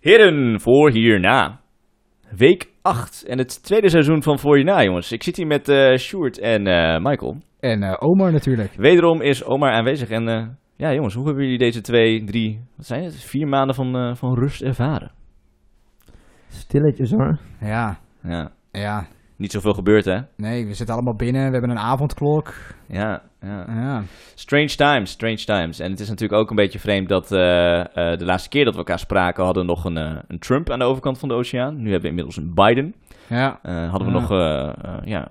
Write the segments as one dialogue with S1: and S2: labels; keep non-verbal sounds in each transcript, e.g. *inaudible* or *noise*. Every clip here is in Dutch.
S1: Heren, voor hierna. Week 8 en het tweede seizoen van Voor hierna, jongens. Ik zit hier met eh Sjoerd en eh, Michael.
S2: En eh, Omar natuurlijk.
S1: Wederom is Omar aanwezig. En eh, ja, jongens, hoe hebben jullie deze twee, drie, wat zijn het? Vier maanden van, eh, van rust ervaren?
S3: Stilletjes hoor.
S2: Ja,
S1: Ja,
S2: ja.
S1: Niet zoveel gebeurd, hè?
S2: Nee, we zitten allemaal binnen. We hebben een avondklok.
S1: Ja, ja.
S2: Ja.
S1: Strange times, strange times. En het is natuurlijk ook een beetje vreemd dat eh, eh, de laatste keer dat we elkaar spraken hadden we nog een, eh, een Trump aan de overkant van de oceaan. Nu hebben we inmiddels een Biden.
S2: Ja.
S1: Hadden we
S2: Ja.
S1: nog ja,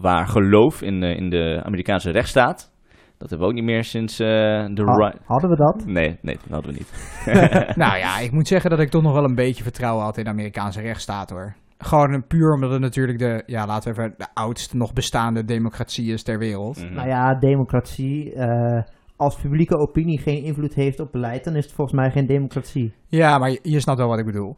S1: waar geloof in, de- in de Amerikaanse rechtsstaat. Dat hebben we ook niet meer sinds eh, de
S3: Ha- hadden we dat?
S1: Nee, nee, dat hadden we niet. *laughs* *laughs*
S2: nou ja, ik moet zeggen dat ik toch nog wel een beetje vertrouwen had in de Amerikaanse rechtsstaat hoor. Gewoon een- puur omdat het natuurlijk de, ja, laten we even, de oudste nog bestaande democratie is ter wereld.
S1: Mhm.
S3: Nou ja, democratie. eh, als publieke opinie geen invloed heeft op beleid, dan is het volgens mij geen democratie.
S2: Ja, maar je, je snapt wel wat ik bedoel.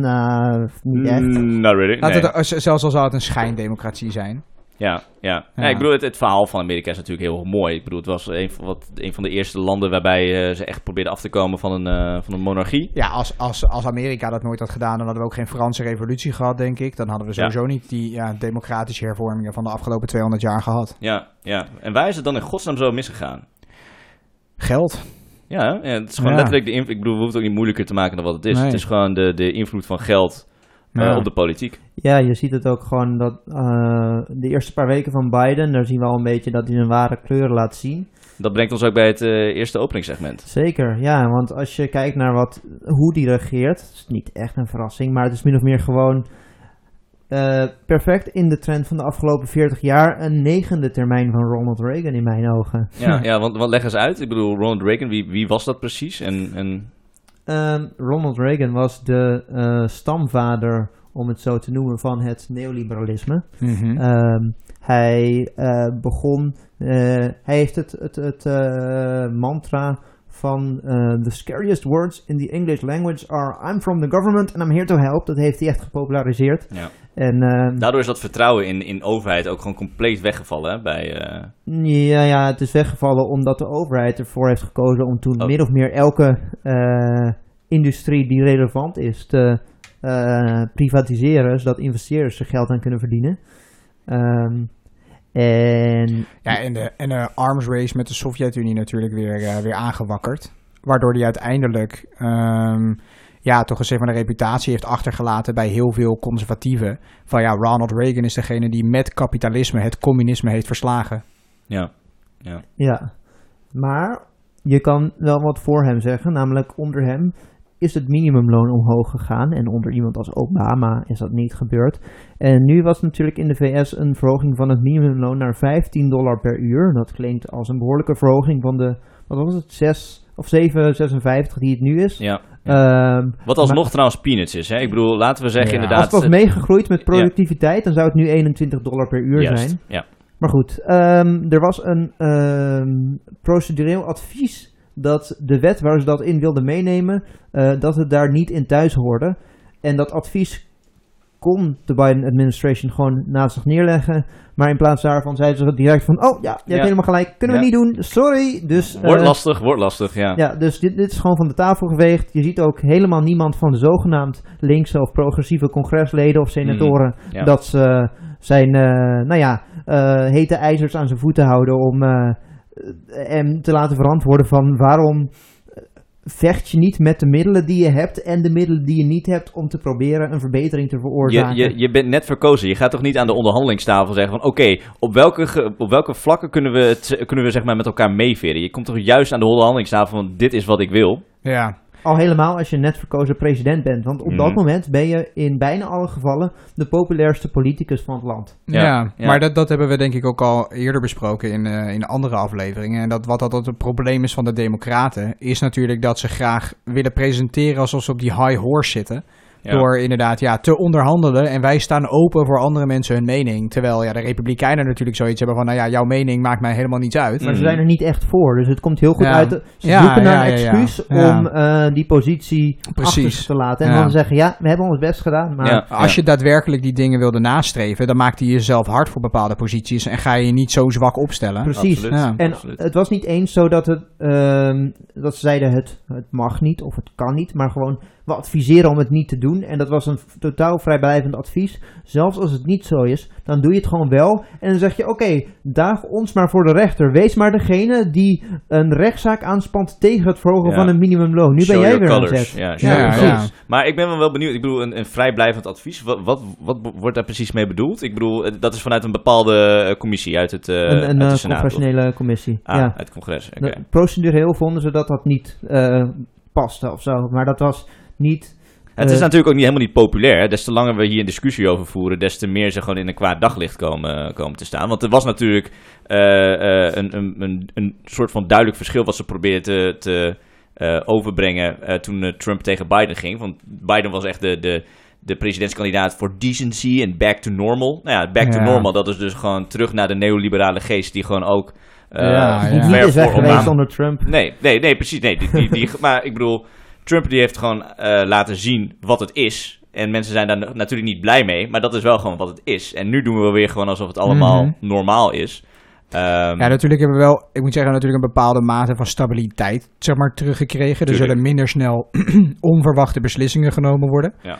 S3: Nou, niet echt.
S1: Mm, not really. Nee.
S2: het, zelfs al zou het een schijndemocratie zijn.
S1: Ja, ja.
S2: Ja.
S1: ja. ik bedoel, het, het verhaal van Amerika is natuurlijk heel mooi. Ik bedoel, het was een van, wat, een van de eerste landen waarbij eh, ze echt probeerden af te komen van een, eh, van een monarchie.
S2: Ja, als, als, als Amerika dat nooit had gedaan, dan hadden we ook geen Franse revolutie gehad, denk ik. Dan hadden we
S1: Ja.
S2: sowieso niet die ja, democratische hervormingen van de afgelopen 200 jaar gehad.
S1: Ja, ja. En waar is het dan in godsnaam zo misgegaan?
S2: Geld.
S1: Ja, het is gewoon letterlijk de invloed. Ik bedoel, we hoeven het ook niet moeilijker te maken dan wat het is.
S2: Nee.
S1: Het is gewoon de, de invloed van geld eh,
S2: Ja.
S1: op de politiek.
S3: Ja, je ziet het ook gewoon dat eh, de eerste paar weken van Biden, daar zien we al een beetje dat hij zijn ware kleuren laat zien.
S1: Dat brengt ons ook bij het eh, eerste openingssegment.
S3: Zeker, ja, want als je kijkt naar wat, hoe die regeert, het is niet echt een verrassing, maar het is min of meer gewoon eh, perfect in de trend van de afgelopen 40 jaar. Een negende termijn van Ronald Reagan in mijn ogen.
S1: Ja, *laughs* ja want, want leg eens uit. Ik bedoel, Ronald Reagan, wie, wie was dat precies? En, en
S3: Ehm, Ronald Reagan was de eh, stamvader, om het zo te noemen, van het neoliberalisme.
S2: Mhm.
S3: Ehm, hij eh, begon, eh, hij heeft het, het, het mantra van eh, The scariest words in the English language are I'm from the government and I'm here to help. Dat heeft hij echt gepopulariseerd.
S1: ja.
S3: En ehm,
S1: daardoor is dat vertrouwen in, in overheid ook gewoon compleet weggevallen hè, bij... eh,
S3: ja, ja, het is weggevallen omdat de overheid ervoor heeft gekozen om toen
S1: Oh.
S3: min of meer elke eh, industrie die relevant is te eh, privatiseren, zodat investeerders er geld aan kunnen verdienen. Ehm, en
S2: Ja, en de, en de arms race met de Sovjet-Unie natuurlijk weer, eh, weer aangewakkerd. Waardoor die uiteindelijk ehm, ja, toch eens even een reputatie heeft achtergelaten bij heel veel conservatieven. Van ja, Ronald Reagan is degene die met kapitalisme het communisme heeft verslagen.
S1: ja.
S3: Ja, maar je kan wel wat voor hem zeggen, namelijk onder hem is het minimumloon omhoog gegaan en onder iemand als Obama is dat niet gebeurd. En nu was natuurlijk in de VS een verhoging van het minimumloon naar 15 dollar per uur. Dat klinkt als een behoorlijke verhoging van de, wat was het, 6 of 7,56 die het nu is.
S1: ja.
S3: Ehm,
S1: Wat alsnog trouwens peanuts is. Hè? Ik bedoel, laten we zeggen
S2: Ja.
S1: inderdaad...
S3: als het was
S1: eh,
S3: meegegroeid met productiviteit, dan zou het nu 21 dollar per uur
S1: juist,
S3: zijn.
S1: Ja.
S3: Maar goed, ehm, er was een ehm, procedureel advies dat de wet waar ze dat in wilden meenemen, eh, dat het daar niet in thuis hoorde. En dat advies kon de Biden administration gewoon naast zich neerleggen. Maar in plaats daarvan zeiden ze direct van, oh ja, je hebt
S1: Ja.
S3: helemaal gelijk, kunnen we
S1: Ja.
S3: niet doen, sorry. Dus,
S1: Wordt
S3: eh,
S1: lastig, wordt lastig, ja.
S3: ja, dus dit, dit is gewoon van de tafel geveegd. Je ziet ook helemaal niemand van de zogenaamd linkse of progressieve congresleden of senatoren
S1: Ja.
S3: dat ze zijn, eh, nou ja, hete ijzers aan zijn voeten houden om eh, hem te laten verantwoorden van waarom eh, vecht je niet met de middelen die je hebt en de middelen die je niet hebt om te proberen een verbetering te
S1: Je,
S3: veroorzaken.
S1: je, je bent net verkozen. Je gaat toch niet aan de onderhandelingstafel zeggen van... Oké, op, welke, op welke vlakken kunnen we, het, kunnen we zeg maar met elkaar meeveren? Je komt toch juist aan de onderhandelingstafel van... Dit is wat ik wil.
S2: Ja,
S3: Al helemaal als je net verkozen president bent. Want op dat
S1: Mhm.
S3: moment ben je in bijna alle gevallen de populairste politicus van het land.
S2: ja,
S1: Ja, ja.
S2: maar dat, dat hebben we denk ik ook al eerder besproken in, eh, in andere afleveringen. En dat wat dat het probleem is van de democraten, is natuurlijk dat ze graag willen presenteren alsof ze op die high horse zitten.
S1: Ja.
S2: Door inderdaad ja, te onderhandelen. En wij staan open voor andere mensen hun mening. Terwijl ja, de Republikeinen natuurlijk zoiets hebben van... nou ja, jouw mening maakt mij helemaal niets uit.
S3: Maar ze zijn er niet echt voor. Dus het komt heel goed
S2: Ja.
S3: uit. Ze
S2: Ja,
S3: zoeken naar
S2: ja,
S3: een excuus
S2: Ja.
S3: om eh, die positie
S2: Precies.
S3: zich te laten. En
S2: Ja.
S3: dan zeggen, ja, we hebben ons best gedaan. Maar
S1: Ja.
S2: Als je daadwerkelijk die dingen wilde nastreven... dan maakte je jezelf hard voor bepaalde posities... en ga je je niet zo zwak opstellen.
S3: precies.
S1: Absoluut.
S2: Ja.
S3: En
S1: Absoluut.
S3: het was niet eens zo dat, het, ehm, dat ze zeiden het, het mag niet of het kan niet, maar gewoon we adviseren om het niet te doen. En dat was een totaal vrijblijvend advies. Zelfs als het niet zo is, dan doe je het gewoon wel. En dan zeg je, oké, daag ons maar voor de rechter. Wees maar degene die een rechtszaak aanspant tegen het verhogen
S1: Ja.
S3: van een minimumloon. Nu
S1: Show
S3: ben jij weer aan zet.
S1: Ja,
S3: Ja.
S1: Maar ik ben wel benieuwd. Ik bedoel, een, een vrijblijvend advies. Wat, wat, wat wordt daar precies mee bedoeld? Ik bedoel, eh, dat is vanuit een bepaalde eh, commissie uit het, eh
S3: Een, een
S1: uit de Senaat,
S3: professionele commissie.
S1: Ah,
S3: ja.
S1: uit het congres.
S3: Procedureel vonden ze dat dat niet eh, paste of zo. Maar dat was niet...
S1: Het is
S3: eh,
S1: natuurlijk ook niet helemaal niet populair. Des te langer we hier een discussie over voeren, des te meer ze gewoon in een kwaad daglicht komen, komen te staan. Want er was natuurlijk eh, eh, een, een, een, een soort van duidelijk verschil wat ze probeerden te, te eh, overbrengen eh, toen eh, Trump tegen Biden ging. Want Biden was echt de, de, de presidentskandidaat voor decency en back to normal. Nou ja, back to normal, dat is dus gewoon terug naar de neoliberale geest die gewoon ook... eh,
S2: Ja, ja.
S3: niet is weg
S1: voor
S3: geweest onder Trump.
S1: Nee, nee, nee, precies. Nee, die, die, die, *laughs* maar ik bedoel, Trump die heeft gewoon eh, laten zien wat het is. En mensen zijn daar natuurlijk niet blij mee, maar dat is wel gewoon wat het is. En nu doen we weer gewoon alsof het allemaal
S2: Mhm.
S1: normaal is. Ehm,
S2: Ja, natuurlijk hebben we wel, ik moet zeggen, natuurlijk een bepaalde mate van stabiliteit zeg maar, teruggekregen. Er
S1: Tuurlijk.
S2: zullen minder snel *clears throat* onverwachte beslissingen genomen worden.
S1: Ja.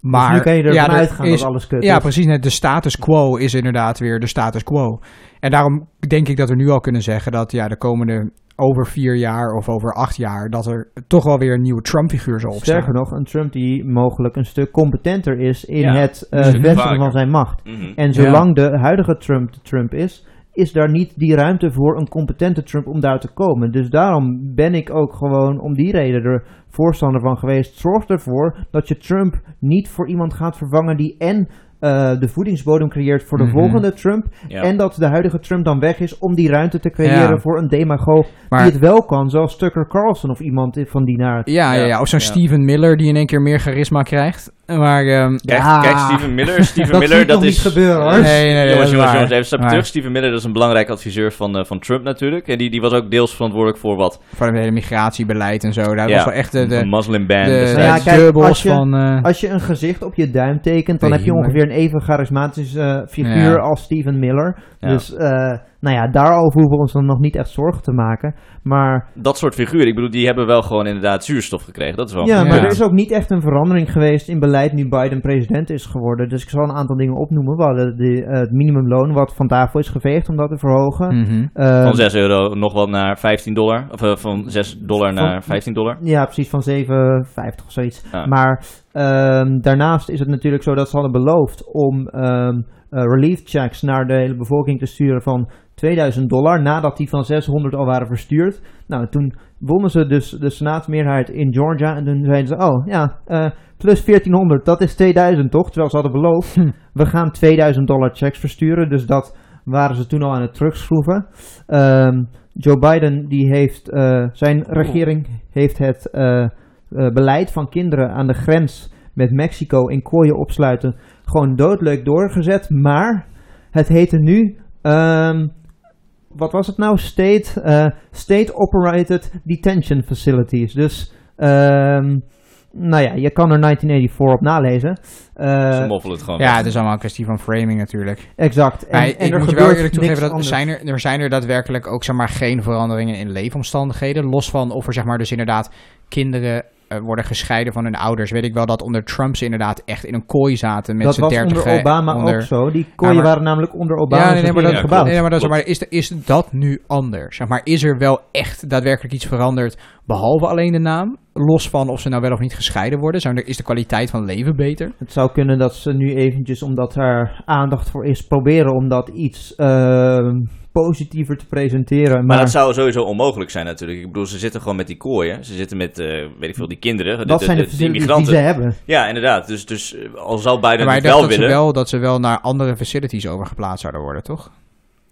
S2: Maar
S3: dus nu kan je ervan
S2: ja, er
S3: uitgaan
S2: is-
S3: dat alles kut
S2: Ja,
S3: is.
S2: precies. net De status quo is inderdaad weer de status quo. En daarom denk ik dat we nu al kunnen zeggen dat ja, de komende over vier jaar of over acht jaar, dat er toch wel weer een nieuwe Trump-figuur zal opstaan.
S3: Sterker nog, een Trump die mogelijk een stuk competenter is in
S1: Ja,
S3: het eh,
S1: een stuk
S3: vestigen
S1: vaker.
S3: van zijn macht.
S1: mhm.
S3: En zolang de huidige Trump de Trump is, is daar niet die ruimte voor een competente Trump om daar te komen. Dus daarom ben ik ook gewoon om die reden er voorstander van geweest. Zorg ervoor dat je Trump niet voor iemand gaat vervangen die en eh, de voedingsbodem creëert voor de
S2: Mhm.
S3: volgende Trump.
S1: Ja.
S3: En dat de huidige Trump dan weg is om die ruimte te creëren
S2: Ja.
S3: voor een demagoog
S2: Maar-
S3: die het wel kan. Zoals Tucker Carlson of iemand van die naart.
S2: Ja, ja,
S1: Ja,
S2: ja. of zo'n
S1: ja.
S2: Steven Miller die in één keer meer charisma krijgt. Maar ehm,
S1: Kijk,
S3: Ja.
S1: kijk, Steven Miller. *laughs* Steven
S3: Dat
S1: Miller, dat is...
S3: niet gebeuren hoor.
S2: Nee, nee, nee, dat
S1: jongens, jongens, jongens, even
S2: Waar.
S1: terug. Steven Miller dat is een belangrijk adviseur van, eh, van Trump natuurlijk. En die, die was ook deels verantwoordelijk voor wat?
S2: voor het hele migratiebeleid en zo. Daar
S1: Ja,
S2: was wel echt de,
S1: de
S2: de,
S1: Muslim ban.
S2: de.
S3: Nou ja,
S2: de
S3: kijk, als je-
S2: van... eh,
S3: Als je een gezicht op je duim tekent, dan
S2: De
S3: heb je ongeveer een even charismatische eh, figuur
S2: Ja.
S3: als Steven Miller.
S1: Ja.
S3: Dus eh, nou ja, daarover hoeven we ons dan nog niet echt zorgen te maken. Maar
S1: dat soort figuren, ik bedoel, die hebben wel gewoon inderdaad zuurstof gekregen. Dat is wel
S3: ja, maar
S2: Ja.
S3: er is ook niet echt een verandering geweest in beleid nu Biden president is geworden. Dus ik zal een aantal dingen opnoemen. We hadden de, eh, het minimumloon wat van tafel is geveegd om dat te verhogen.
S2: mhm.
S3: Eh,
S1: Van 6 euro nog wat naar 15 dollar. Of eh, van 6 dollar
S3: Van-
S1: naar 15 dollar.
S3: Ja, precies, van 7,50 of zoiets.
S1: Ja.
S3: Maar ehm, daarnaast is het natuurlijk zo dat ze hadden beloofd om eh, relief checks naar de hele bevolking te sturen van 2000 dollar, nadat die van 600 al waren verstuurd. Nou, toen wonnen ze dus de senaatsmeerderheid in Georgia en toen zeiden ze, oh ja, eh, plus 1400, dat is 2000 toch? Terwijl ze hadden beloofd,
S2: Hm.
S3: we gaan 2000 dollar checks versturen, dus dat waren ze toen al aan het terugschroeven. Ehm, Joe Biden, die heeft, eh, zijn regering heeft het eh, beleid van kinderen aan de grens met Mexico in kooien opsluiten gewoon doodleuk doorgezet. Maar het heette nu, ehm, wat was het nou? State, eh, state Operated Detention Facilities. Dus, ehm, nou ja, je kan er 1984 op nalezen. Eh,
S1: Ze moffelen het gewoon
S2: Ja,
S1: weg.
S2: het is allemaal een kwestie van framing natuurlijk.
S3: exact. En,
S2: Maar
S3: en
S2: ik
S3: er
S2: moet je wel
S3: gebeurt
S2: eerlijk
S3: niks
S2: toegeven dat er
S3: anders.
S2: zijn er, er zijn er daadwerkelijk ook zeg maar, geen veranderingen in leefomstandigheden. Los van of er zeg maar, dus inderdaad kinderen eh, worden gescheiden van hun ouders. Weet ik wel dat onder Trump ze inderdaad echt in een kooi zaten met
S3: dat
S2: z'n
S3: was
S2: dertig.
S3: onder Obama ook zo. Die kooien
S2: maar-
S3: waren namelijk onder Obama
S2: Ja, nee, nee, maar dat,
S3: gebouwd.
S2: nee, maar, dat, maar is, is dat nu anders? Zeg maar, is er wel echt daadwerkelijk iets veranderd, behalve alleen de naam? Los van of ze nou wel of niet gescheiden worden? Zijn er, is de kwaliteit van leven beter?
S3: Het zou kunnen dat ze nu eventjes, omdat er aandacht voor is, proberen om dat iets ehm, positiever te presenteren. Maar,
S1: Maar dat zou sowieso onmogelijk zijn natuurlijk. Ik bedoel, ze zitten gewoon met die kooien. Ze zitten met, eh, weet ik veel, die kinderen. de-
S3: dat
S1: de,
S3: zijn de,
S1: de, de
S3: facilities die
S1: immigranten.
S3: ze hebben.
S1: Ja, inderdaad. Dus, dus eh, al zou Biden
S2: maar ik
S1: het
S2: dacht
S1: wel
S2: dat ze
S1: willen...
S2: wel, dat ze wel naar andere facilities overgeplaatst zouden worden, toch?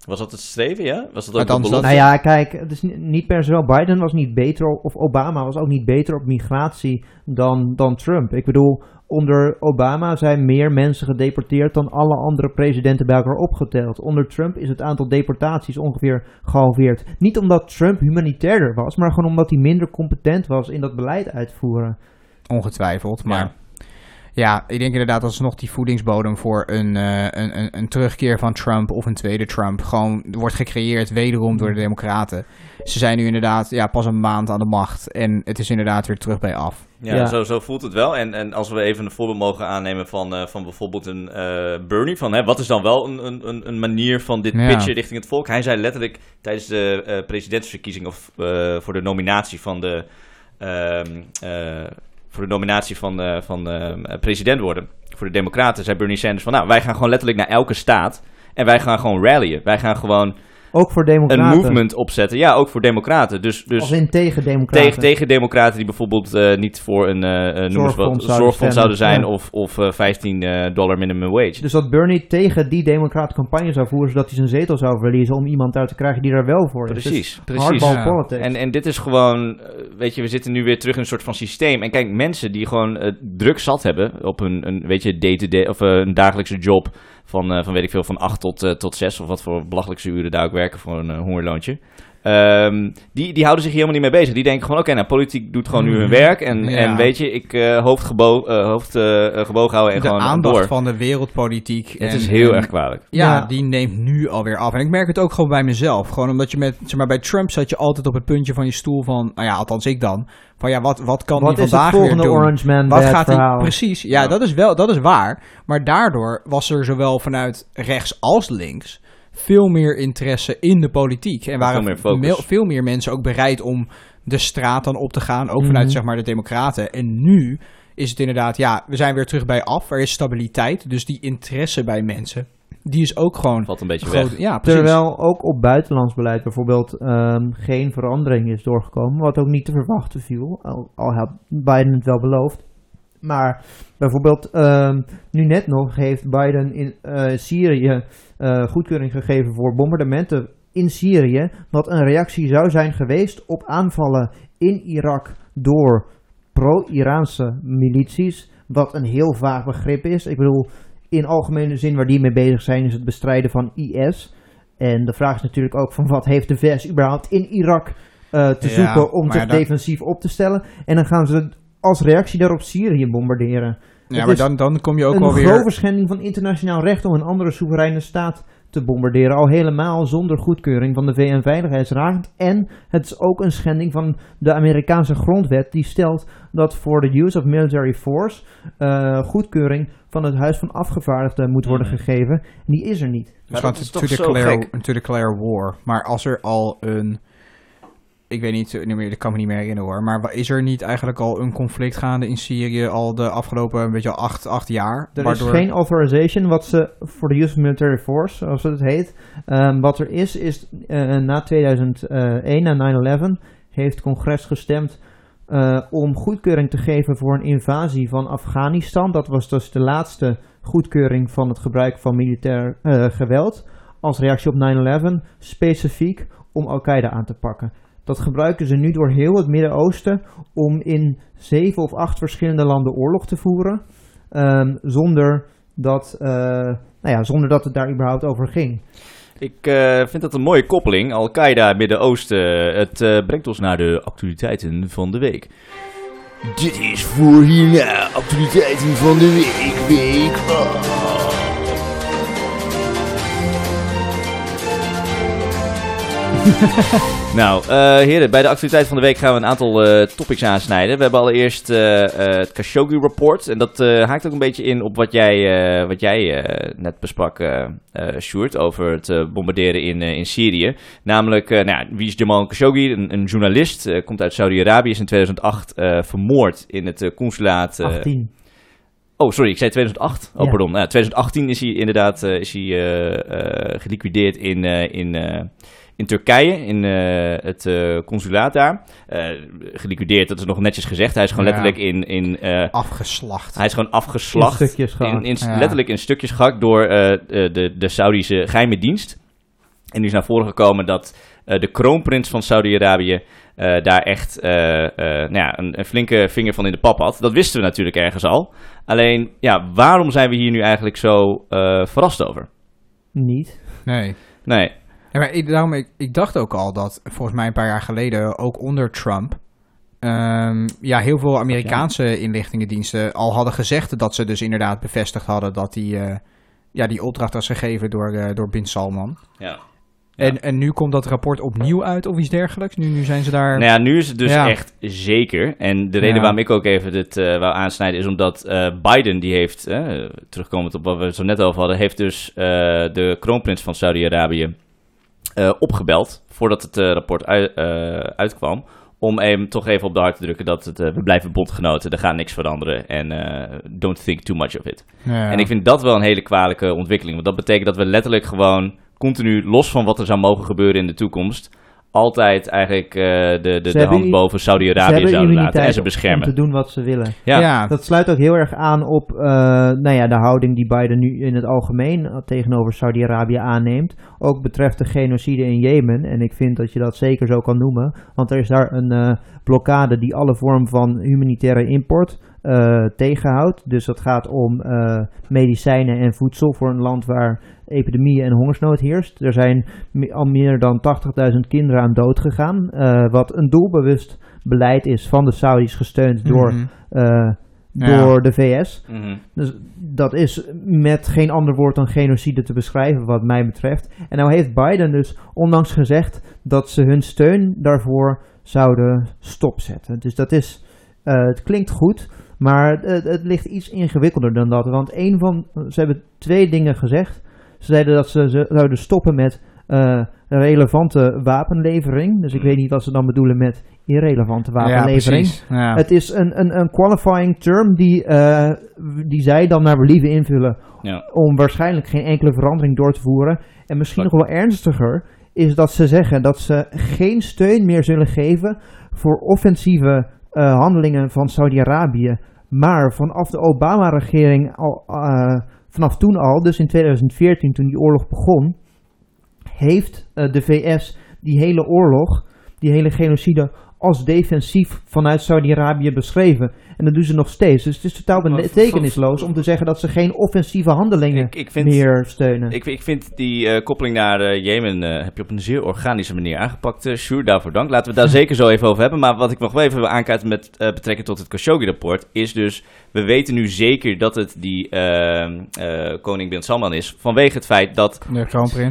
S1: Was dat het streven, ja? Was dat
S2: Maar
S1: ook de
S2: dat-
S1: belofte?
S3: Nou ja, kijk, het is ni- niet per se wel. Biden was niet beter, of Obama was ook niet beter op migratie dan, dan Trump. Ik bedoel, onder Obama zijn meer mensen gedeporteerd dan alle andere presidenten bij elkaar opgeteld. Onder Trump is het aantal deportaties ongeveer gehalveerd. Niet omdat Trump humanitairder was, maar gewoon omdat hij minder competent was in dat beleid uitvoeren.
S2: Ongetwijfeld. Maar
S1: Ja.
S2: Ja, ik denk inderdaad dat nog die voedingsbodem voor een, eh, een, een, een terugkeer van Trump of een tweede Trump gewoon wordt gecreëerd wederom door de Democraten. Ze zijn nu inderdaad ja, pas een maand aan de macht en het is inderdaad weer terug bij af.
S1: Ja,
S3: Ja.
S1: Zo, zo voelt het wel. En, en als we even een voorbeeld mogen aannemen van, eh, van bijvoorbeeld een eh, Bernie, van hè, wat is dan wel een, een- een, een manier van dit
S2: Ja.
S1: pitchen richting het volk? Hij zei letterlijk tijdens de eh presidentsverkiezing of eh, voor de nominatie van de ehm, eh, voor de nominatie van, eh, van eh, president worden voor de Democraten, zei Bernie Sanders van nou, wij gaan gewoon letterlijk naar elke staat en wij gaan gewoon rallyen. Wij gaan gewoon
S3: Ook voor
S1: een
S3: democraten.
S1: movement opzetten. Ja, ook voor democraten. Dus, dus
S3: Als in tegen democraten.
S1: tegen, tegen democraten die bijvoorbeeld eh, niet voor een wat,
S3: Zorgfonds zouden
S1: zouden zijn
S3: ja.
S1: of, of eh, 15 eh, dollar minimum wage.
S3: Dus dat Bernie tegen die democraten campagne zou voeren, zodat hij zijn zetel zou verliezen om iemand uit te krijgen die daar wel voor is. Dus
S1: precies, precies.
S3: Hardball
S2: Ja.
S3: politics.
S1: En, en dit is gewoon, weet je, we zitten nu weer terug in een soort van systeem. En kijk, mensen die gewoon druk zat hebben op hun, een, weet je, day-to-day, of eh, een dagelijkse job van, eh, van, weet ik veel, van 8 tot, eh, tot 6, of wat voor belachelijkse uren daar ook werken voor een eh, hongerloontje. Ehm, die, die houden zich hier helemaal niet mee bezig. Die denken gewoon, oké, nou, politiek doet gewoon nu hun werk. En,
S2: Ja.
S1: en weet je, ik uh, hoofd, gebo eh, hoofd eh, gebogen houden en
S2: de
S1: gewoon
S2: aandacht
S1: door.
S2: van de wereldpolitiek.
S1: Het
S2: en-
S1: is heel
S2: en-
S1: erg kwalijk.
S2: Ja,
S3: Ja.
S2: die neemt nu alweer af. En ik merk het ook gewoon bij mezelf. Gewoon omdat je met, zeg maar, bij Trump zat je altijd op het puntje van je stoel van, nou ja, althans ik dan. Van ja, wat, wat kan
S3: Wat het
S2: vandaag weer
S3: volgende
S2: doen?
S3: Orange Man
S2: Wat
S3: bad
S2: gaat hij precies? Ja,
S1: Ja.
S2: dat is wel, dat is waar. Maar daardoor was er zowel vanuit rechts als links veel meer interesse in de politiek en waren
S1: veel meer
S2: veel, mensen ook bereid om de straat dan op te gaan, ook
S3: Mhm.
S2: vanuit zeg maar de Democraten. En nu is het inderdaad, ja, we zijn weer terug bij af. Er is stabiliteit, dus die interesse bij mensen, die is ook gewoon
S1: Valt een beetje
S2: groot.
S1: weg.
S2: Ja, precies.
S3: Terwijl ook op buitenlands beleid bijvoorbeeld ehm, geen verandering is doorgekomen, wat ook niet te verwachten viel, al, al had Biden het wel beloofd. Maar bijvoorbeeld ehm, nu net nog heeft Biden in eh, Syrië eh, goedkeuring gegeven voor bombardementen in Syrië, wat een reactie zou zijn geweest op aanvallen in Irak door pro-Iraanse milities, wat een heel vaag begrip is. Ik bedoel, in algemene zin waar die mee bezig zijn is het bestrijden van IS. En de vraag is natuurlijk ook van wat heeft de VS überhaupt in Irak eh, te
S2: Ja,
S3: zoeken om zich
S2: ja,
S3: defensief op te stellen. En dan gaan ze als reactie daarop Syrië bombarderen.
S2: Ja,
S3: Het
S2: maar dan, dan kom je ook
S3: een
S2: wel weer...
S3: grove schending van internationaal recht om een andere soevereine staat te bombarderen. Al helemaal zonder goedkeuring van de VN-veiligheidsraad. En het is ook een schending van de Amerikaanse grondwet die stelt dat voor de use of military force eh, goedkeuring van het Huis van Afgevaardigden moet worden
S1: Mhm.
S3: gegeven. En die is er niet.
S2: Dus
S1: Maar
S2: want
S1: dat is
S2: to
S1: toch zo
S2: declare,
S1: gek?
S2: to declare war. Maar als er al een... Ik weet niet, meer, dat kan me niet meer herinneren hoor. Maar is er niet eigenlijk al een conflict gaande in Syrië al de afgelopen, een beetje al acht, acht jaar?
S3: Er is geen authorization wat ze voor de use of military force, zoals het heet. Ehm, wat er is, is eh, na 2001, na 9-11, heeft het congres gestemd eh, om goedkeuring te geven voor een invasie van Afghanistan. Dat was dus de laatste goedkeuring van het gebruik van militair eh, geweld. Als reactie op 9-11, specifiek om Al-Qaeda aan te pakken. Dat gebruiken ze nu door heel het Midden-Oosten om in zeven of acht verschillende landen oorlog te voeren. Ehm, zonder, dat, eh, nou ja, zonder dat het daar überhaupt over ging.
S1: Ik eh, vind dat een mooie koppeling. Al-Qaeda, Midden-Oosten. Het eh, brengt ons naar de actualiteiten van de week. Dit is voor hierna actualiteiten van de week. Week. *laughs* nou, eh, heren, bij de actualiteit van de week gaan we een aantal eh, topics aansnijden. We hebben allereerst eh, het Khashoggi Report. En dat haakt ook een beetje in op wat jij, wat jij net besprak, Sjoerd, over het bombarderen in, in Syrië. Namelijk, nou, wie is Jamal Khashoggi? Een, een journalist, komt uit Saudi-Arabië, is in 2008 eh, vermoord in het consulaat... eh,
S3: 18.
S1: Oh, sorry, ik zei 2008. Oh,
S3: Ja.
S1: pardon. Nou, 2018 is hij inderdaad is hij, geliquideerd in, in, in Turkije, in eh, het eh, consulaat daar. Eh, geliquideerd, dat is nog netjes gezegd. Hij is gewoon
S2: Ja.
S1: letterlijk in... in eh,
S2: afgeslacht.
S1: hij is gewoon afgeslacht.
S3: In stukjes gehakt.
S1: In, in-
S2: Ja.
S1: Letterlijk in stukjes gehakt door eh, de, de, de Saudische geheime dienst. En nu is naar voren gekomen dat eh, de kroonprins van Saudi-Arabië eh, daar echt eh, eh, nou ja, een, een flinke vinger van in de pap had. Dat wisten we natuurlijk ergens al. Alleen, ja, waarom zijn we hier nu eigenlijk zo eh, verrast over?
S3: Niet.
S2: Nee.
S1: Nee,
S2: Ja, maar ik, daarom, ik, ik dacht ook al dat volgens mij een paar jaar geleden, ook onder Trump, ehm, ja, heel veel Amerikaanse inlichtingendiensten al hadden gezegd dat ze dus inderdaad bevestigd hadden dat die, eh, ja, die opdracht was gegeven door, eh, door Bin Salman.
S1: ja.
S2: En, en nu komt dat rapport opnieuw uit of iets dergelijks? Nu, nu zijn ze daar...
S1: Nou ja, nu is het dus
S2: Ja.
S1: echt zeker. En de reden
S2: Ja.
S1: waarom ik ook even dit eh wou aansnijden is omdat eh, Biden, die heeft, terugkomend op wat we het zo net over hadden, heeft dus eh, de kroonprins van Saudi-Arabië eh, opgebeld voordat het eh, rapport ui- eh, uitkwam. Om hem toch even op de hart te drukken dat het, we blijven bondgenoten, er gaat niks veranderen en don't think too much of it.
S2: Ja.
S1: En ik vind dat wel een hele kwalijke ontwikkeling. Want dat betekent dat we letterlijk gewoon continu, los van wat er zou mogen gebeuren in de toekomst, altijd eigenlijk eh, de, de, hand
S3: i-
S1: boven Saudi-Arabië zouden laten en ze
S3: om
S1: beschermen.
S3: te doen wat ze willen.
S1: Ja,
S2: ja.
S3: Dat sluit ook heel erg aan op eh, nou ja, de houding die Biden nu in het algemeen eh, tegenover Saudi-Arabië aanneemt. Ook betreft de genocide in Jemen. En ik vind dat je dat zeker zo kan noemen. Want er is daar een eh, blokkade die alle vorm van humanitaire import eh, tegenhoudt. Dus dat gaat om eh, medicijnen en voedsel voor een land waar epidemie en hongersnood heerst. Er zijn al meer dan 80.000 kinderen aan dood gegaan. eh, wat een doelbewust beleid is van de Saudis gesteund door
S2: Mhm.
S3: eh,
S2: Ja.
S3: door de VS.
S1: Mhm.
S3: Dus dat is met geen ander woord dan genocide te beschrijven, wat mij betreft. En nou heeft Biden dus onlangs gezegd dat ze hun steun daarvoor zouden stopzetten. Dus dat is, eh, het klinkt goed, maar het, het ligt iets ingewikkelder dan dat. Want een van, ze hebben twee dingen gezegd. Ze zeiden dat ze, ze zouden stoppen met eh, relevante wapenlevering. Dus ik weet niet wat ze dan bedoelen met irrelevante
S2: Ja,
S3: wapenlevering.
S2: precies. Ja.
S3: Het is een, een, een qualifying term die, eh, die zij dan naar believen invullen
S1: Ja.
S3: om waarschijnlijk geen enkele verandering door te voeren. En misschien nog wel ernstiger is dat ze zeggen dat ze geen steun meer zullen geven voor offensieve eh, handelingen van Saudi-Arabië. Maar vanaf de Obama-regering, al, vanaf toen al, dus in 2014 toen die oorlog begon, heeft eh, de VS die hele oorlog, die hele genocide, als defensief vanuit Saudi-Arabië beschreven. En dat doen ze nog steeds. Dus het is totaal betekenisloos om te zeggen dat ze geen offensieve handelingen
S1: Ik, ik vind,
S3: meer steunen.
S1: ik, ik vind die eh, koppeling naar eh, Jemen eh, heb je op een zeer organische manier aangepakt. eh Sjoerd, daarvoor dank. Laten we het daar *laughs* zeker zo even over hebben. Maar wat ik nog wel even wil aankaarten met eh, betrekking tot het Khashoggi-rapport... is dus, we weten nu zeker dat het die eh, eh, koning bin Salman is... vanwege het feit dat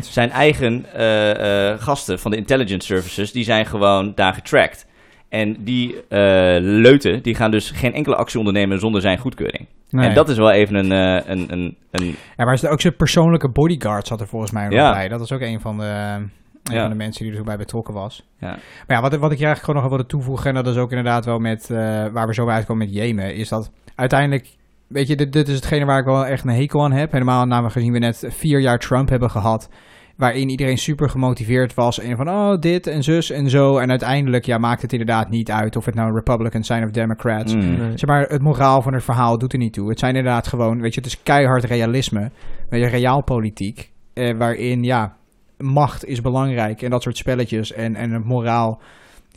S1: zijn eigen eh, eh, gasten van de intelligence services... die zijn gewoon daar getracked. En die eh, leuten, die gaan dus geen enkele actie ondernemen zonder zijn goedkeuring.
S2: Nee.
S1: En dat is wel even een, eh, een, een, een
S2: Ja, maar is er ook zijn persoonlijke bodyguard zat er volgens mij nog
S1: Ja.
S2: bij. Dat is ook een van de, een
S1: Ja.
S2: van de mensen die er bij betrokken was.
S1: Ja.
S2: Maar ja, wat, wat ik hier eigenlijk gewoon nog wilde toevoegen, en dat is ook inderdaad wel met, eh, waar we zo bij uitkomen met Jemen, is dat uiteindelijk, weet je, dit, dit is hetgene waar ik wel echt een hekel aan heb. Helemaal namelijk gezien we net vier jaar Trump hebben gehad, waarin iedereen super gemotiveerd was en van, oh, dit en zus en zo. En uiteindelijk, ja, maakt het inderdaad niet uit of het nou Republicans zijn of Democrats.
S1: Mm.
S3: Nee.
S2: Zeg maar, het moraal van het verhaal doet er niet toe. Het zijn inderdaad gewoon, weet je, het is keihard realisme. Weet je, realpolitiek. Eh, waarin, ja, macht is belangrijk en dat soort spelletjes. En, en het moraal,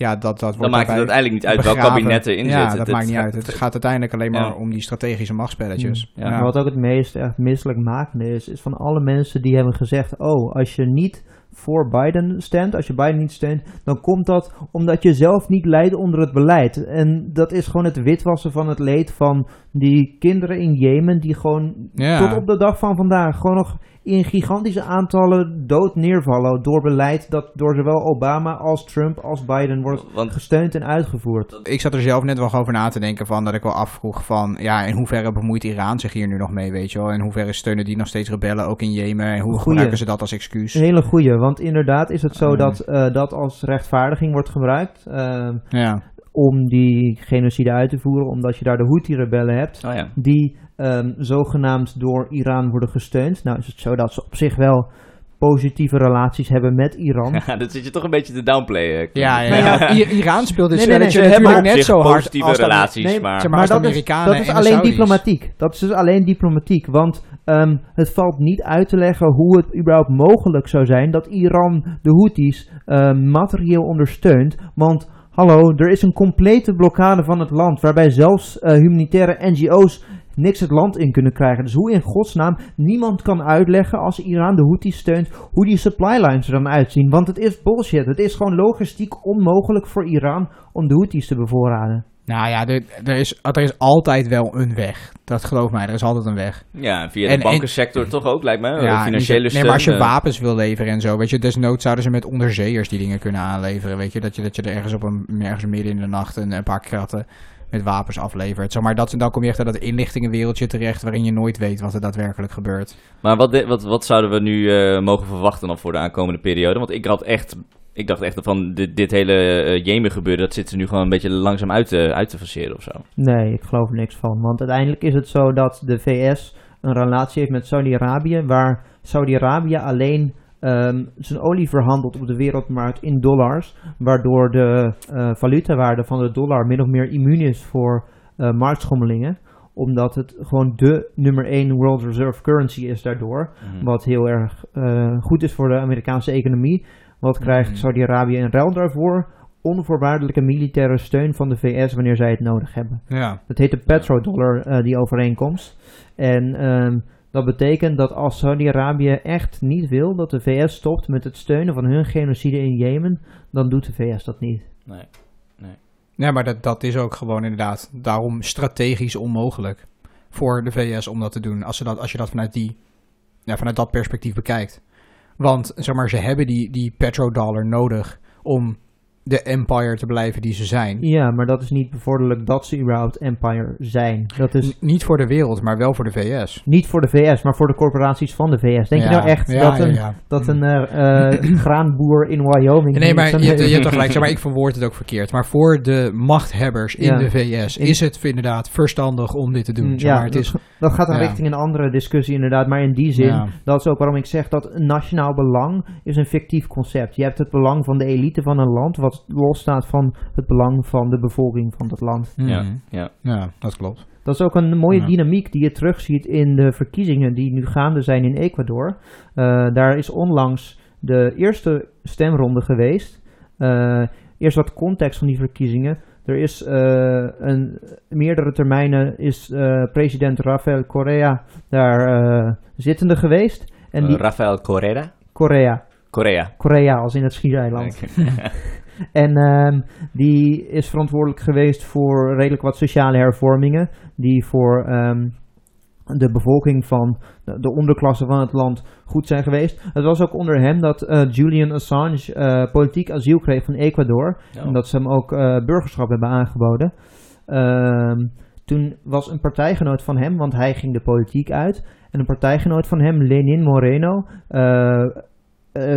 S2: ja, dat, dat wordt
S1: Dan maakt het uiteindelijk niet uit welk kabinet erin
S2: Ja,
S1: zit.
S2: dat
S1: Het-
S2: maakt niet
S1: het-
S2: uit. Het gaat uiteindelijk alleen maar
S1: Ja.
S2: om die strategische machtspelletjes.
S1: Mm, ja.
S3: Maar wat ook het meest echt misselijkmakende is, is van alle mensen die hebben gezegd: Oh, als je niet voor Biden stemt, als je Biden niet steunt, dan komt dat omdat je zelf niet leidt onder het beleid. En dat is gewoon het witwassen van het leed van die kinderen in Jemen, die gewoon
S2: Ja.
S3: tot op de dag van vandaag gewoon nog in gigantische aantallen dood neervallen door beleid dat door zowel Obama als Trump als Biden wordt
S1: Want
S3: gesteund en uitgevoerd.
S2: Ik zat er zelf net wel over na te denken van dat ik wel afvroeg van ja, in hoeverre bemoeit Iran zich hier nu nog mee, weet je wel? In hoeverre steunen die nog steeds rebellen ook in Jemen? En hoe
S3: Goeie.
S2: gebruiken ze dat als excuus?
S3: Een hele goeie, want inderdaad is het zo
S2: Mm.
S3: dat eh, dat als rechtvaardiging wordt gebruikt. ehm,
S2: Ja,
S3: om die genocide uit te voeren, omdat je daar de Houthi-rebellen hebt,
S1: oh ja.
S3: die ehm, zogenaamd door Iran worden gesteund. Nou is het zo dat ze op zich wel positieve relaties hebben met Iran.
S1: Ja, *laughs* dat zit je toch een beetje te downplayen.
S2: Ja, ja, ja. *laughs* I- Iran speelt dit
S3: Nee, nee, ze hebben
S2: net
S1: zich
S2: zo hard
S1: positieve
S2: als de-
S1: relaties,
S3: Nee,
S1: maar...
S2: zeg maar, als
S3: dat is, dat is alleen diplomatiek. Dat is dus alleen diplomatiek. Want ehm, het valt niet uit te leggen hoe het überhaupt mogelijk zou zijn dat Iran de Houthis ehm, materieel ondersteunt. Want hallo, er is een complete blokkade van het land. Waarbij zelfs eh, humanitaire NGO's niks het land in kunnen krijgen. Dus hoe in godsnaam niemand kan uitleggen als Iran de Houthis steunt hoe die supply lines er dan uitzien. Want het is bullshit. Het is gewoon logistiek onmogelijk voor Iran om de Houthis te bevoorraden.
S2: Nou ja, er, er, is, er is altijd wel een weg. Dat geloof mij, er is altijd een weg.
S1: Ja, via
S2: En-
S1: de bankensector toch ook, lijkt me.
S2: Ja,
S1: financiële
S2: niet- nee, maar als je
S1: eh,
S2: wapens wil leveren en zo, weet je, desnoods zouden ze met onderzeeërs die dingen kunnen aanleveren, weet je, dat je, dat je er ergens op een, ergens midden in de nacht een, een paar kratten met wapens aflevert. Zeg maar, dat, dan kom je echt in dat inlichtingenwereldje terecht waarin je nooit weet wat er daadwerkelijk gebeurt.
S1: Maar wat, wat, wat zouden we nu eh, mogen verwachten dan voor de aankomende periode? Want ik had echt... Ik dacht echt van dit, dit hele eh, Jemen gebeuren, dat zitten ze nu gewoon een beetje langzaam uit te, uit te faceren of zo.
S3: Nee, ik geloof er niks van. Want uiteindelijk is het zo dat de VS een relatie heeft met Saudi-Arabië, waar Saudi-Arabië alleen ehm, zijn olie verhandelt op de wereldmarkt in dollars, waardoor de eh, valutawaarde van de dollar min of meer immuun is voor eh, marktschommelingen omdat het gewoon de nummer 1 world reserve currency is daardoor.
S1: Mhm.
S3: Wat heel erg eh, goed is voor de Amerikaanse economie. Wat krijgt
S2: Mhm.
S3: Saudi-Arabië in ruil daarvoor? Onvoorwaardelijke militaire steun van de VS wanneer zij het nodig hebben.
S2: Ja.
S3: Dat heet de petrodollar, eh, die overeenkomst. En ehm, dat betekent dat als Saudi-Arabië echt niet wil dat de VS stopt met het steunen van hun genocide in Jemen, dan doet de VS dat niet.
S1: Nee.
S2: Ja, maar dat, dat is ook gewoon inderdaad daarom strategisch onmogelijk voor de VS om dat te doen. Als, ze dat, als je dat vanuit, die, ja, vanuit dat perspectief bekijkt. Want zeg maar, ze hebben die, die petrodollar nodig om de empire te blijven die ze zijn.
S3: Ja, maar dat is niet bevorderlijk dat ze überhaupt empire zijn. Dat is
S2: N- niet voor de wereld, maar wel voor de VS.
S3: niet voor de VS, maar voor de corporaties van de VS. Denk je nou echt
S2: ja,
S3: dat
S2: ja,
S3: een, dat een eh, eh, *clears throat* graanboer in Wyoming...
S2: Nee, maar je, hebt- je hebt *laughs* gelijk, zeg maar ik verwoord het ook verkeerd. Maar voor de machthebbers in de VS
S3: In-
S2: is het inderdaad verstandig om dit te doen.
S3: Mm,
S2: Zeg
S3: ja,
S2: maar, het is,
S3: dat, dat gaat dan richting een andere discussie inderdaad. Maar in die zin, dat is ook waarom ik zeg dat nationaal belang is een fictief concept. Je hebt het belang van de elite van een land, wat losstaat van het belang van de bevolking van dat land.
S1: Ja,
S2: Mhm.
S1: ja.
S2: ja, dat klopt.
S3: Dat is ook een mooie
S2: Ja.
S3: dynamiek die je terugziet in de verkiezingen die nu gaande zijn in Ecuador. Eh, daar is onlangs de eerste stemronde geweest. Eh, eerst wat context van die verkiezingen. Er is eh, een meerdere termijnen is eh, president Rafael Correa daar eh, zittende geweest. En die
S1: Rafael Correa?
S3: Correa,
S1: Korea.
S3: Korea als in het schiereiland. *laughs* En ehm, die is verantwoordelijk geweest voor redelijk wat sociale hervormingen. Die voor ehm, de bevolking van de, de onderklasse van het land goed zijn geweest. Het was ook onder hem dat eh, Julian Assange eh, politiek asiel kreeg van Ecuador. En dat ze hem ook eh, burgerschap hebben aangeboden. Ehm, toen was een partijgenoot van hem, want hij ging de politiek uit. En een partijgenoot van hem, Lenin Moreno,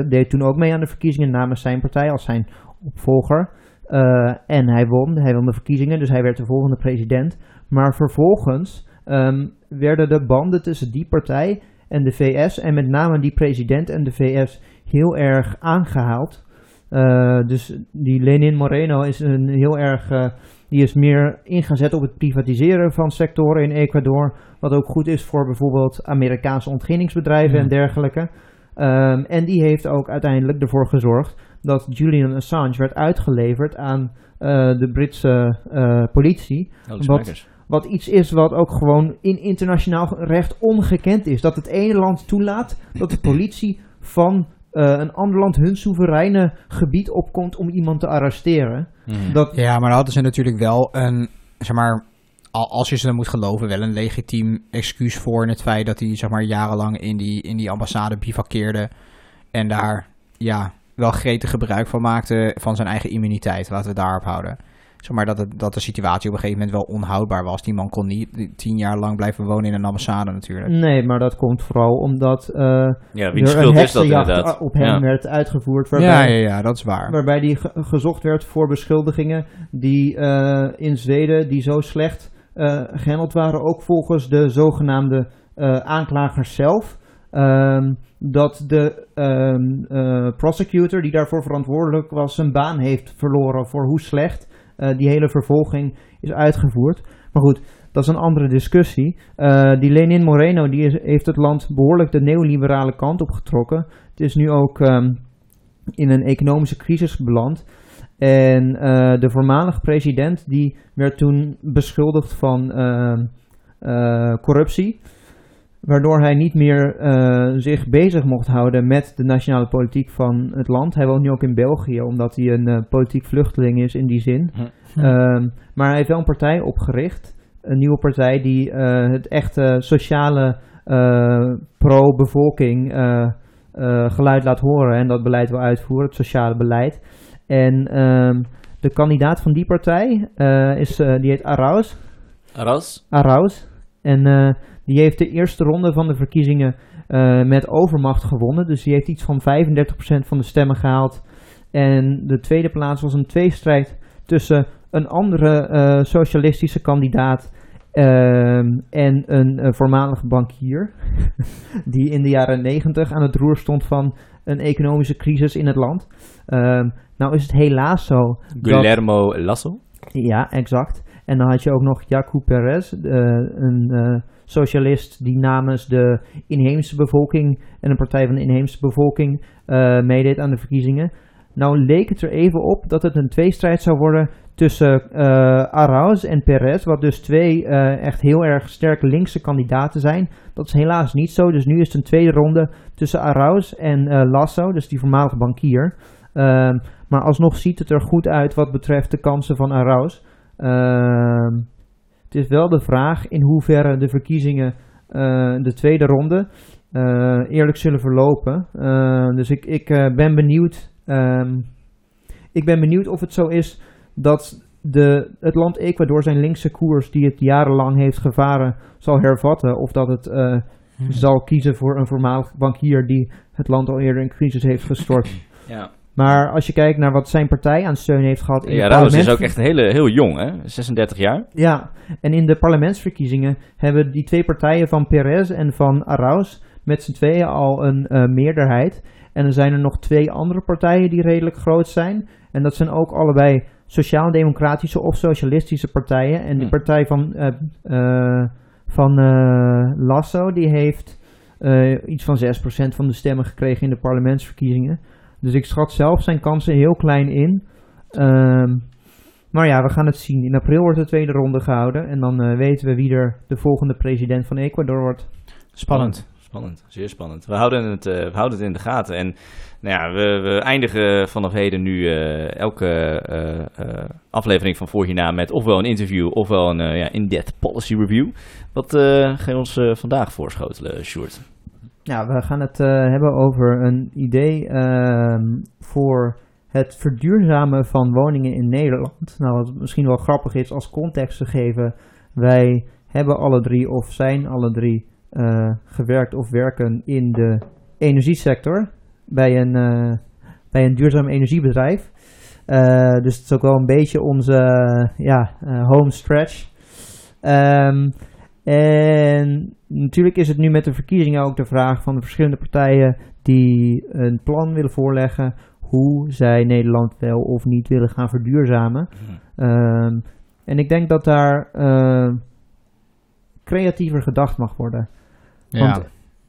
S3: deed toen ook mee aan de verkiezingen namens zijn partij als zijn opvolger. Eh, en hij won, hij won de verkiezingen, dus hij werd de volgende president. Maar vervolgens ehm, werden de banden tussen die partij en de VS, en met name die president en de VS, heel erg aangehaald. Eh, dus die Lenin Moreno is een heel erg, eh, die is meer ingezet op het privatiseren van sectoren in Ecuador. Wat ook goed is voor bijvoorbeeld Amerikaanse ontginningsbedrijven en dergelijke. Ehm, en die heeft ook uiteindelijk ervoor gezorgd dat Julian Assange werd uitgeleverd aan eh, de Britse eh, politie.
S1: Oh, de
S3: Wat-. Wat iets is wat ook gewoon in internationaal recht ongekend is. Dat het ene land toelaat dat de politie van eh, een ander land hun soevereine gebied opkomt om iemand te arresteren.
S1: Mhm.
S3: Dat,
S2: Ja, maar dan hadden ze natuurlijk wel een, zeg maar, als je ze dan moet geloven, wel een legitiem excuus voor in het feit dat hij, zeg maar, jarenlang in die, in die ambassade bivakkeerde en daar, ja, wel gretig gebruik van maakte van zijn eigen immuniteit. Laten we het daarop houden. Zeg maar dat, het, dat de situatie op een gegeven moment wel onhoudbaar was. Die man kon niet tien jaar lang blijven wonen in een ambassade natuurlijk.
S3: nee, maar dat komt vooral omdat eh
S1: Ja,
S3: er
S1: wiens
S3: een
S1: schuld is dat
S3: heksenjacht
S1: inderdaad?
S3: op hem
S1: Ja.
S3: werd uitgevoerd. Waarbij,
S2: Ja, ja, ja, dat is waar.
S3: waarbij die ge- gezocht werd voor beschuldigingen die eh, in Zweden die zo slecht gehandeld waren, ook volgens de zogenaamde eh, aanklagers zelf. ehm, dat de ehm, eh, prosecutor die daarvoor verantwoordelijk was, zijn baan heeft verloren voor hoe slecht eh, die hele vervolging is uitgevoerd. Maar goed, dat is een andere discussie. Eh, die Lenin Moreno die heeft het land behoorlijk de neoliberale kant op getrokken. Het is nu ook ehm, in een economische crisis beland. En eh, de voormalige president die werd toen beschuldigd van ehm, eh, corruptie. Waardoor hij niet meer eh, zich bezig mocht houden met de nationale politiek van het land. Hij woont nu ook in België, omdat hij een eh, politiek vluchteling is in die zin.
S1: Hm.
S3: Ehm, maar hij heeft wel een partij opgericht. Een nieuwe partij die eh, het echte sociale eh, pro-bevolking eh, eh, geluid laat horen. En dat beleid wil uitvoeren, het sociale beleid. En ehm, de kandidaat van die partij eh, is, eh, die heet Arauz.
S1: Ras?
S3: Arauz. En eh, die heeft de eerste ronde van de verkiezingen met overmacht gewonnen. Dus die heeft iets van 35% van de stemmen gehaald. En de tweede plaats was een tweestrijd tussen een andere socialistische kandidaat en een eh, voormalige bankier. *laughs* die in de jaren 90 aan het roer stond van een economische crisis in het land. Ehm, nou is het helaas zo dat-
S1: Guillermo Lasso?
S3: ja, exact. En dan had je ook nog Jacob Perez, eh, een eh, socialist die namens de inheemse bevolking en een partij van de inheemse bevolking eh, meedeed aan de verkiezingen. Nou leek het er even op dat het een tweestrijd zou worden tussen eh Arauz en Perez, wat dus twee eh, echt heel erg sterke linkse kandidaten zijn. Dat is helaas niet zo, dus nu is het een tweede ronde tussen Arauz en eh, Lasso, dus die voormalige bankier. Ehm, maar alsnog ziet het er goed uit wat betreft de kansen van Arauz. Ehm, het is wel de vraag in hoeverre de verkiezingen de tweede ronde eerlijk zullen verlopen. Eh, dus ik, ik ben benieuwd. ehm, ik ben benieuwd of het zo is dat de, het land Ecuador zijn linkse koers, die het jarenlang heeft gevaren, zal hervatten. Of dat het eh, zal kiezen voor een voormalig bankier die het land al eerder in crisis heeft gestort.
S1: Ja.
S3: Maar als je kijkt naar wat zijn partij aan steun heeft gehad in
S1: Ja,
S3: het
S1: Raus is ook echt hele, heel jong, hè? 36 jaar.
S3: Ja, en in de parlementsverkiezingen hebben die twee partijen van Perez en van Arauz met z'n tweeën al een eh, meerderheid. En er zijn er nog twee andere partijen die redelijk groot zijn. En dat zijn ook allebei sociaal-democratische of socialistische partijen. En die
S1: Hm.
S3: partij van, eh, eh, van eh, Lasso, die heeft iets van 6% van de stemmen gekregen in de parlementsverkiezingen. Dus ik schat zelf zijn kansen heel klein in. Ehm, maar ja, we gaan het zien. In april wordt de tweede ronde gehouden. En dan weten we wie er de volgende president van Ecuador wordt.
S1: Spannend. Spannend, zeer spannend. We houden het, eh, we houden het in de gaten. En nou ja, we, we eindigen vanaf heden nu eh, elke eh, aflevering van Voor Hierna met ofwel een interview ofwel een ja, in-depth policy review. Wat ga je ons vandaag voorschotelen, Sjoerd?
S3: Ja, we gaan het hebben over een idee ehm, voor het verduurzamen van woningen in Nederland. Nou, wat misschien wel grappig is als context te geven. Wij hebben alle drie of zijn alle drie gewerkt of werken in de energiesector bij een, eh, bij een duurzaam energiebedrijf. Eh, dus het is ook wel een beetje onze eh, ja, eh, home stretch. Ehm, en natuurlijk is het nu met de verkiezingen ook de vraag van de verschillende partijen die een plan willen voorleggen hoe zij Nederland wel of niet willen gaan verduurzamen. Ehm, en ik denk dat daar eh, creatiever gedacht mag worden. Want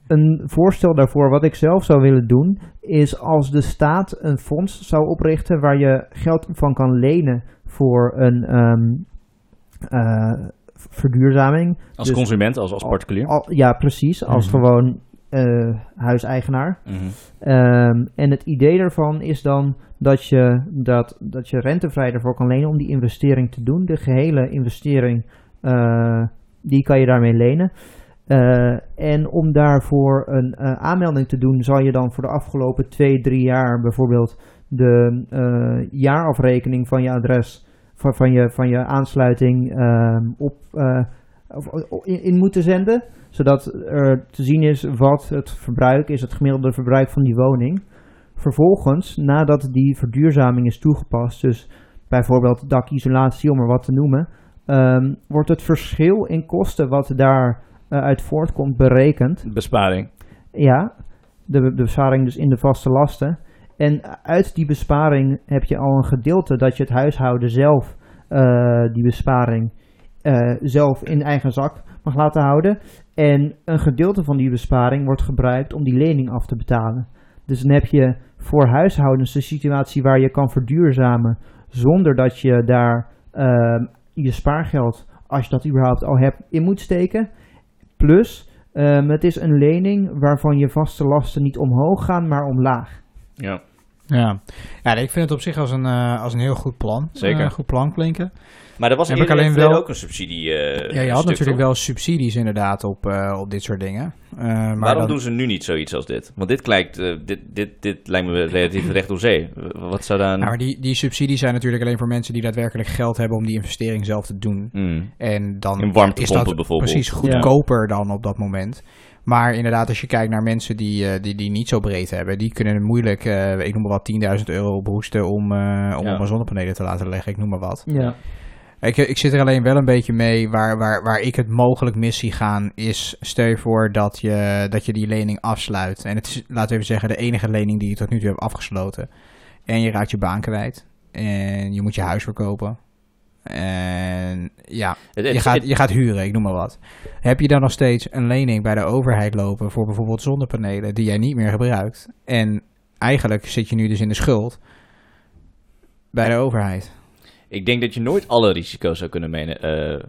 S3: een voorstel daarvoor, wat ik zelf zou willen doen, is als de staat een fonds zou oprichten waar je geld van kan lenen voor een ehm, eh, verduurzaming.
S1: Als
S3: Dus-
S1: consument, als, als particulier?
S3: Al, ja, precies, als
S2: Mhm.
S3: gewoon eh, huiseigenaar.
S1: Mhm.
S3: Ehm, en het idee daarvan is dan dat je, dat, dat je rentevrij ervoor kan lenen om die investering te doen. De gehele investering, eh, die kan je daarmee lenen. Eh, en om daarvoor een eh, aanmelding te doen, zal je dan voor de afgelopen twee, drie jaar bijvoorbeeld de eh, jaarafrekening van je adres, van, van, je, van je aansluiting op, in, in moeten zenden. Zodat er te zien is wat het verbruik is, het gemiddelde verbruik van die woning. Vervolgens, nadat die verduurzaming is toegepast, dus bijvoorbeeld dakisolatie om er wat te noemen, ehm, wordt het verschil in kosten wat daar uit voortkomt berekend.
S1: Besparing.
S3: Ja, de, de besparing dus in de vaste lasten. En uit die besparing heb je al een gedeelte dat je het huishouden zelf eh, die besparing eh, zelf in eigen zak mag laten houden. En een gedeelte van die besparing wordt gebruikt om die lening af te betalen. Dus dan heb je voor huishoudens een situatie waar je kan verduurzamen zonder dat je daar ehm, je spaargeld, als je dat überhaupt al hebt, in moet steken. Plus, ehm, het is een lening waarvan je vaste lasten niet omhoog gaan, maar omlaag.
S1: Ja.
S2: Ja. ja, ik vind het op zich als een, eh, als een heel goed plan.
S1: Zeker.
S2: Eh, goed plan klinken.
S1: Maar er was
S2: Heb
S1: eerder
S2: ik alleen wel-
S1: ook een subsidie. eh,
S2: ja, je had
S1: stuk,
S2: natuurlijk
S1: toch?
S2: wel subsidies inderdaad op, eh, op dit soort dingen. Eh, maar
S1: Waarom
S2: dan-
S1: doen ze nu niet zoiets als dit? Want dit lijkt, eh, dit, dit, dit lijkt me relatief recht door zee. Wat zou dan...
S2: Ja, maar die, die subsidies zijn natuurlijk alleen voor mensen die daadwerkelijk geld hebben om die investering zelf te doen.
S1: Hmm.
S2: En dan
S1: In warmtepompen
S2: is dat
S1: bijvoorbeeld.
S2: precies
S1: Ja.
S2: goedkoper dan op dat moment. Maar inderdaad, als je kijkt naar mensen die, eh, die, die niet zo breed hebben, die kunnen moeilijk, eh, ik noem maar wat, 10.000 euro ophoesten om, eh om
S1: Ja.
S2: op een zonnepanelen te laten leggen. Ik noem maar wat.
S3: Ja.
S2: Ik, ik zit er alleen wel een beetje mee. Waar, waar, waar ik het mogelijk mis zie gaan, is stel je voor dat je, dat je die lening afsluit. En het is, laten we even zeggen, de enige lening die je tot nu toe hebt afgesloten. En je raakt je baan kwijt. En je moet je huis verkopen. En ja, je gaat, je gaat huren, ik noem maar wat. Heb je dan nog steeds een lening bij de overheid lopen voor bijvoorbeeld zonnepanelen die jij niet meer gebruikt? En eigenlijk zit je nu dus in de schuld bij de overheid.
S1: Ik denk dat je nooit alle risico's zou kunnen menen. eh eh,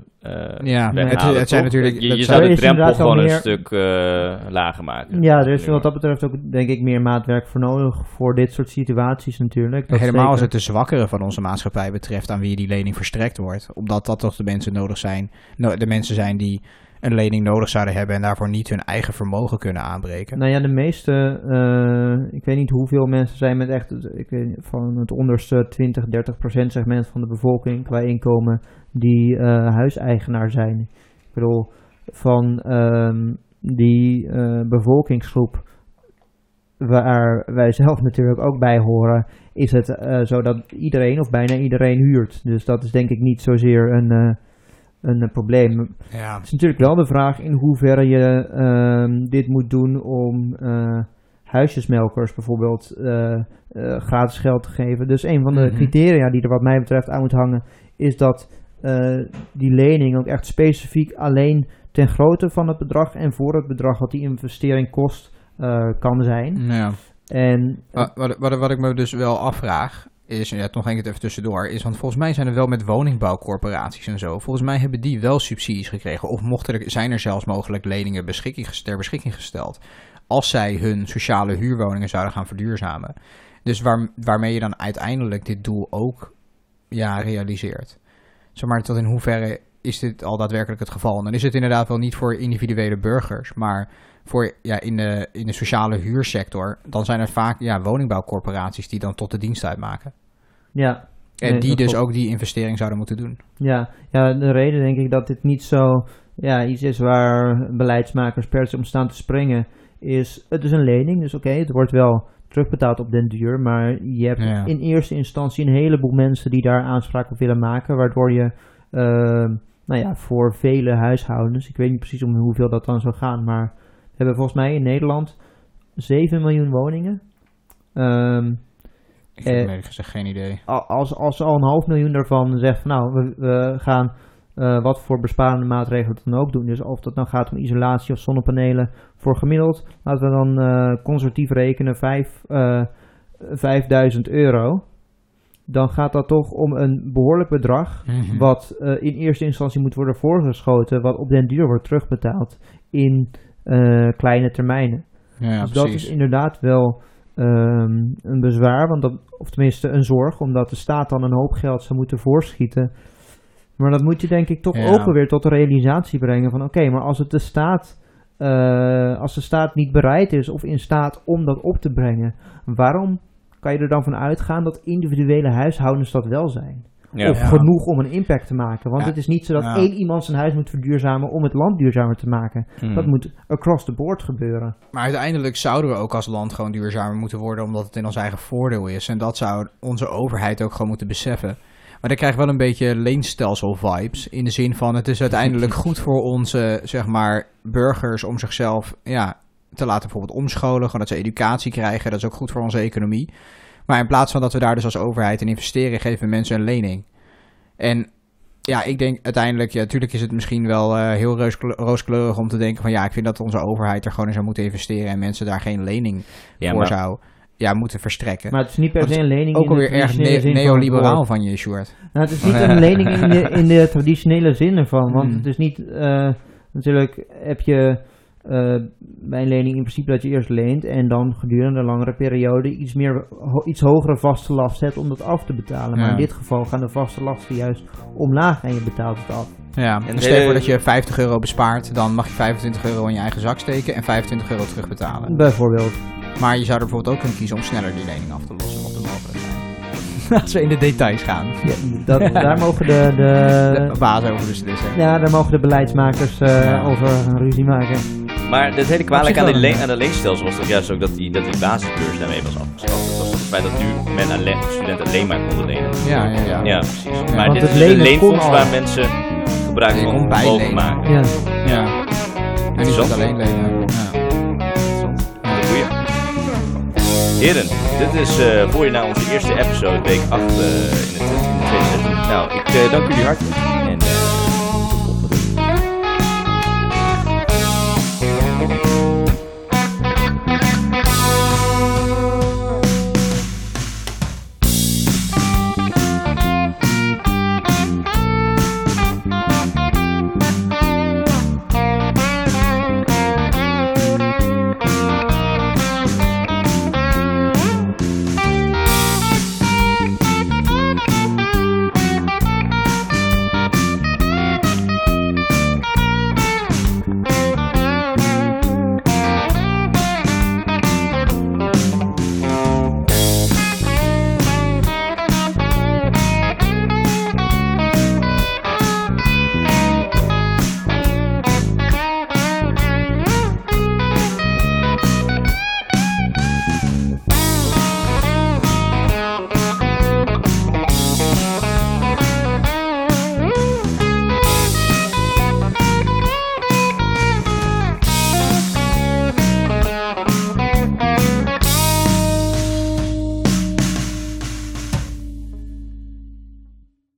S2: Ja, het- het zijn natuurlijk-
S1: Je, zou de drempel gewoon een stuk eh, lager maken.
S3: ja, er is wat dat betreft ook denk ik meer maatwerk voor nodig voor dit soort situaties natuurlijk. Dat
S2: Helemaal als het de zwakkere van onze maatschappij betreft aan wie die lening verstrekt wordt. Omdat dat toch de mensen nodig zijn, de mensen zijn die een lening nodig zouden hebben en daarvoor niet hun eigen vermogen kunnen aanbreken.
S3: Nou ja, de meeste, eh, ik weet niet hoeveel mensen zijn met echt, ik weet, van het onderste 20, 30 procent segment van de bevolking qua inkomen die eh, huiseigenaar zijn. Ik bedoel, van ehm, die eh, bevolkingsgroep waar wij zelf *laughs* natuurlijk ook bij horen, is het zo dat iedereen of bijna iedereen huurt. Dus dat is denk ik niet zozeer een, een eh, probleem.
S2: Ja,
S3: Het is natuurlijk wel de vraag in hoeverre je ehm, dit moet doen om eh, huisjesmelkers bijvoorbeeld eh, gratis geld te geven. Dus een van de
S2: Mhm.
S3: criteria die er wat mij betreft aan moet hangen, is dat die lening ook echt specifiek alleen ten grootte van het bedrag en voor het bedrag wat die investering kost kan zijn.
S2: ja.
S3: En
S2: Wat, wat, wat, wat ik me dus wel afvraag, is, ja, keer even tussendoor, is, want volgens mij zijn er wel met woningbouwcorporaties en zo, volgens mij hebben die wel subsidies gekregen, of mochten er, zijn er zelfs mogelijk leningen ter beschikking gesteld, als zij hun sociale huurwoningen zouden gaan verduurzamen. Dus waar, waarmee je dan uiteindelijk dit doel ook ja, realiseert. Zeg maar, tot in hoeverre is dit al daadwerkelijk het geval? En dan is het inderdaad wel niet voor individuele burgers, maar voor ja, in, de, in de sociale huursector, dan zijn er vaak ja, woningbouwcorporaties die dan tot de dienst uitmaken.
S3: ja,
S2: En
S3: Nee,
S2: die dus
S3: klopt.
S2: ook die investering zouden moeten doen.
S3: Ja, ja, de reden denk ik dat dit niet zo ja, iets is waar beleidsmakers per se om staan te springen, is het is een lening, dus oké, het wordt wel terugbetaald op den duur, maar je hebt
S2: Ja.
S3: in eerste instantie een heleboel mensen die daar aanspraak op willen maken, waardoor je, ehm, nou ja, voor vele huishoudens, ik weet niet precies om hoeveel dat dan zou gaan, maar we hebben volgens mij in Nederland 7 miljoen woningen. Ehm,
S2: Ik heb
S3: Eh,
S2: eerlijk gezegd geen idee.
S3: al- als, als al een half miljoen daarvan zegt van nou, we, we gaan eh, wat voor besparende maatregelen dan ook doen. Dus of dat nou gaat om isolatie of zonnepanelen voor gemiddeld, laten we dan eh, conservatief rekenen, vijf, eh, 5000 euro. Dan gaat dat toch om een behoorlijk bedrag,
S2: Mhm.
S3: wat eh, in eerste instantie moet worden voorgeschoten, wat op den duur wordt terugbetaald in eh, kleine termijnen.
S2: Ja,
S3: dus dat is inderdaad wel ehm, een bezwaar, want dat, of tenminste een zorg, omdat de staat dan een hoop geld zou moeten voorschieten. Maar dat moet je denk ik toch
S2: Ja.
S3: ook weer tot de realisatie brengen van oké, maar als het de staat, eh, als de staat niet bereid is of in staat om dat op te brengen, waarom kan je er dan van uitgaan dat individuele huishoudens dat wel zijn?
S1: Ja.
S3: Of
S2: Ja.
S3: genoeg om een impact te maken. Want
S2: Ja.
S3: het is niet zo dat
S2: Ja.
S3: één iemand zijn huis moet verduurzamen om het land duurzamer te maken.
S1: Hmm.
S3: Dat moet across the board gebeuren.
S2: Maar uiteindelijk zouden we ook als land gewoon duurzamer moeten worden, omdat het in ons eigen voordeel is. En dat zou onze overheid ook gewoon moeten beseffen. Maar dan krijg ik wel een beetje leenstelsel-vibes. In de zin van, het is uiteindelijk *laughs* goed voor onze, zeg maar, burgers om zichzelf, ja, te laten bijvoorbeeld omscholen. Gewoon dat ze educatie krijgen. Dat is ook goed voor onze economie. Maar in plaats van dat we daar dus als overheid in investeren, geven we mensen een lening. En ja, ik denk uiteindelijk, ja, natuurlijk is het misschien wel eh, heel rooskle- rooskleurig om te denken van ja, ik vind dat onze overheid er gewoon in zou moeten investeren en mensen daar geen lening
S1: Ja,
S2: voor
S1: maar-
S2: zou ja, moeten verstrekken.
S3: Maar het is niet per se een lening
S2: ook
S3: in de
S2: alweer erg ne-
S3: van
S2: neoliberaal van je, Sjoerd.
S3: Nou, het is niet een *laughs* lening in de, in de traditionele zin ervan. Want
S2: Hmm.
S3: het is niet... eh, natuurlijk heb je eh, bij een lening in principe dat je eerst leent... en dan gedurende een langere periode iets, meer, ho- iets hogere vaste last hebt om dat af te betalen. Maar
S2: Ja.
S3: in dit geval gaan de vaste lasten juist omlaag en je betaalt het af.
S2: Ja,
S1: En
S2: en stel je voor
S1: de-
S2: dat je 50 euro bespaart, dan mag je 25 euro in je eigen zak steken en 25 euro terugbetalen.
S3: Bijvoorbeeld.
S2: Maar je zou er bijvoorbeeld ook kunnen kiezen om sneller die lening af te lossen, mocht het mogelijk *laughs* zijn. Als we in de details gaan.
S3: Ja, dat, *laughs* daar mogen de... de
S2: De baas over beslissen.
S3: ja, daar mogen de beleidsmakers eh,
S2: Ja.
S3: over een ruzie maken.
S1: Maar het hele kwalijk aan, de
S3: ja.
S1: aan de leenstelsel was toch juist ook dat die, dat die basisbeurs daarmee was afgeschaft. Dat was toch het feit dat nu men alleen, studenten alleen maar konden lenen.
S2: Ja, ja, ja.
S1: Ja, precies. Maar dit
S3: het
S1: is een leenfonds waar mensen gebruik van mogen maken.
S3: Ja.
S2: Ja. En niet alleen lenen. Ja.
S1: Heren, dit is eh voor je naar onze eerste episode, week 8 eh, in, het, in het tweede seizoen. Nou, ik eh, dank jullie hartelijk.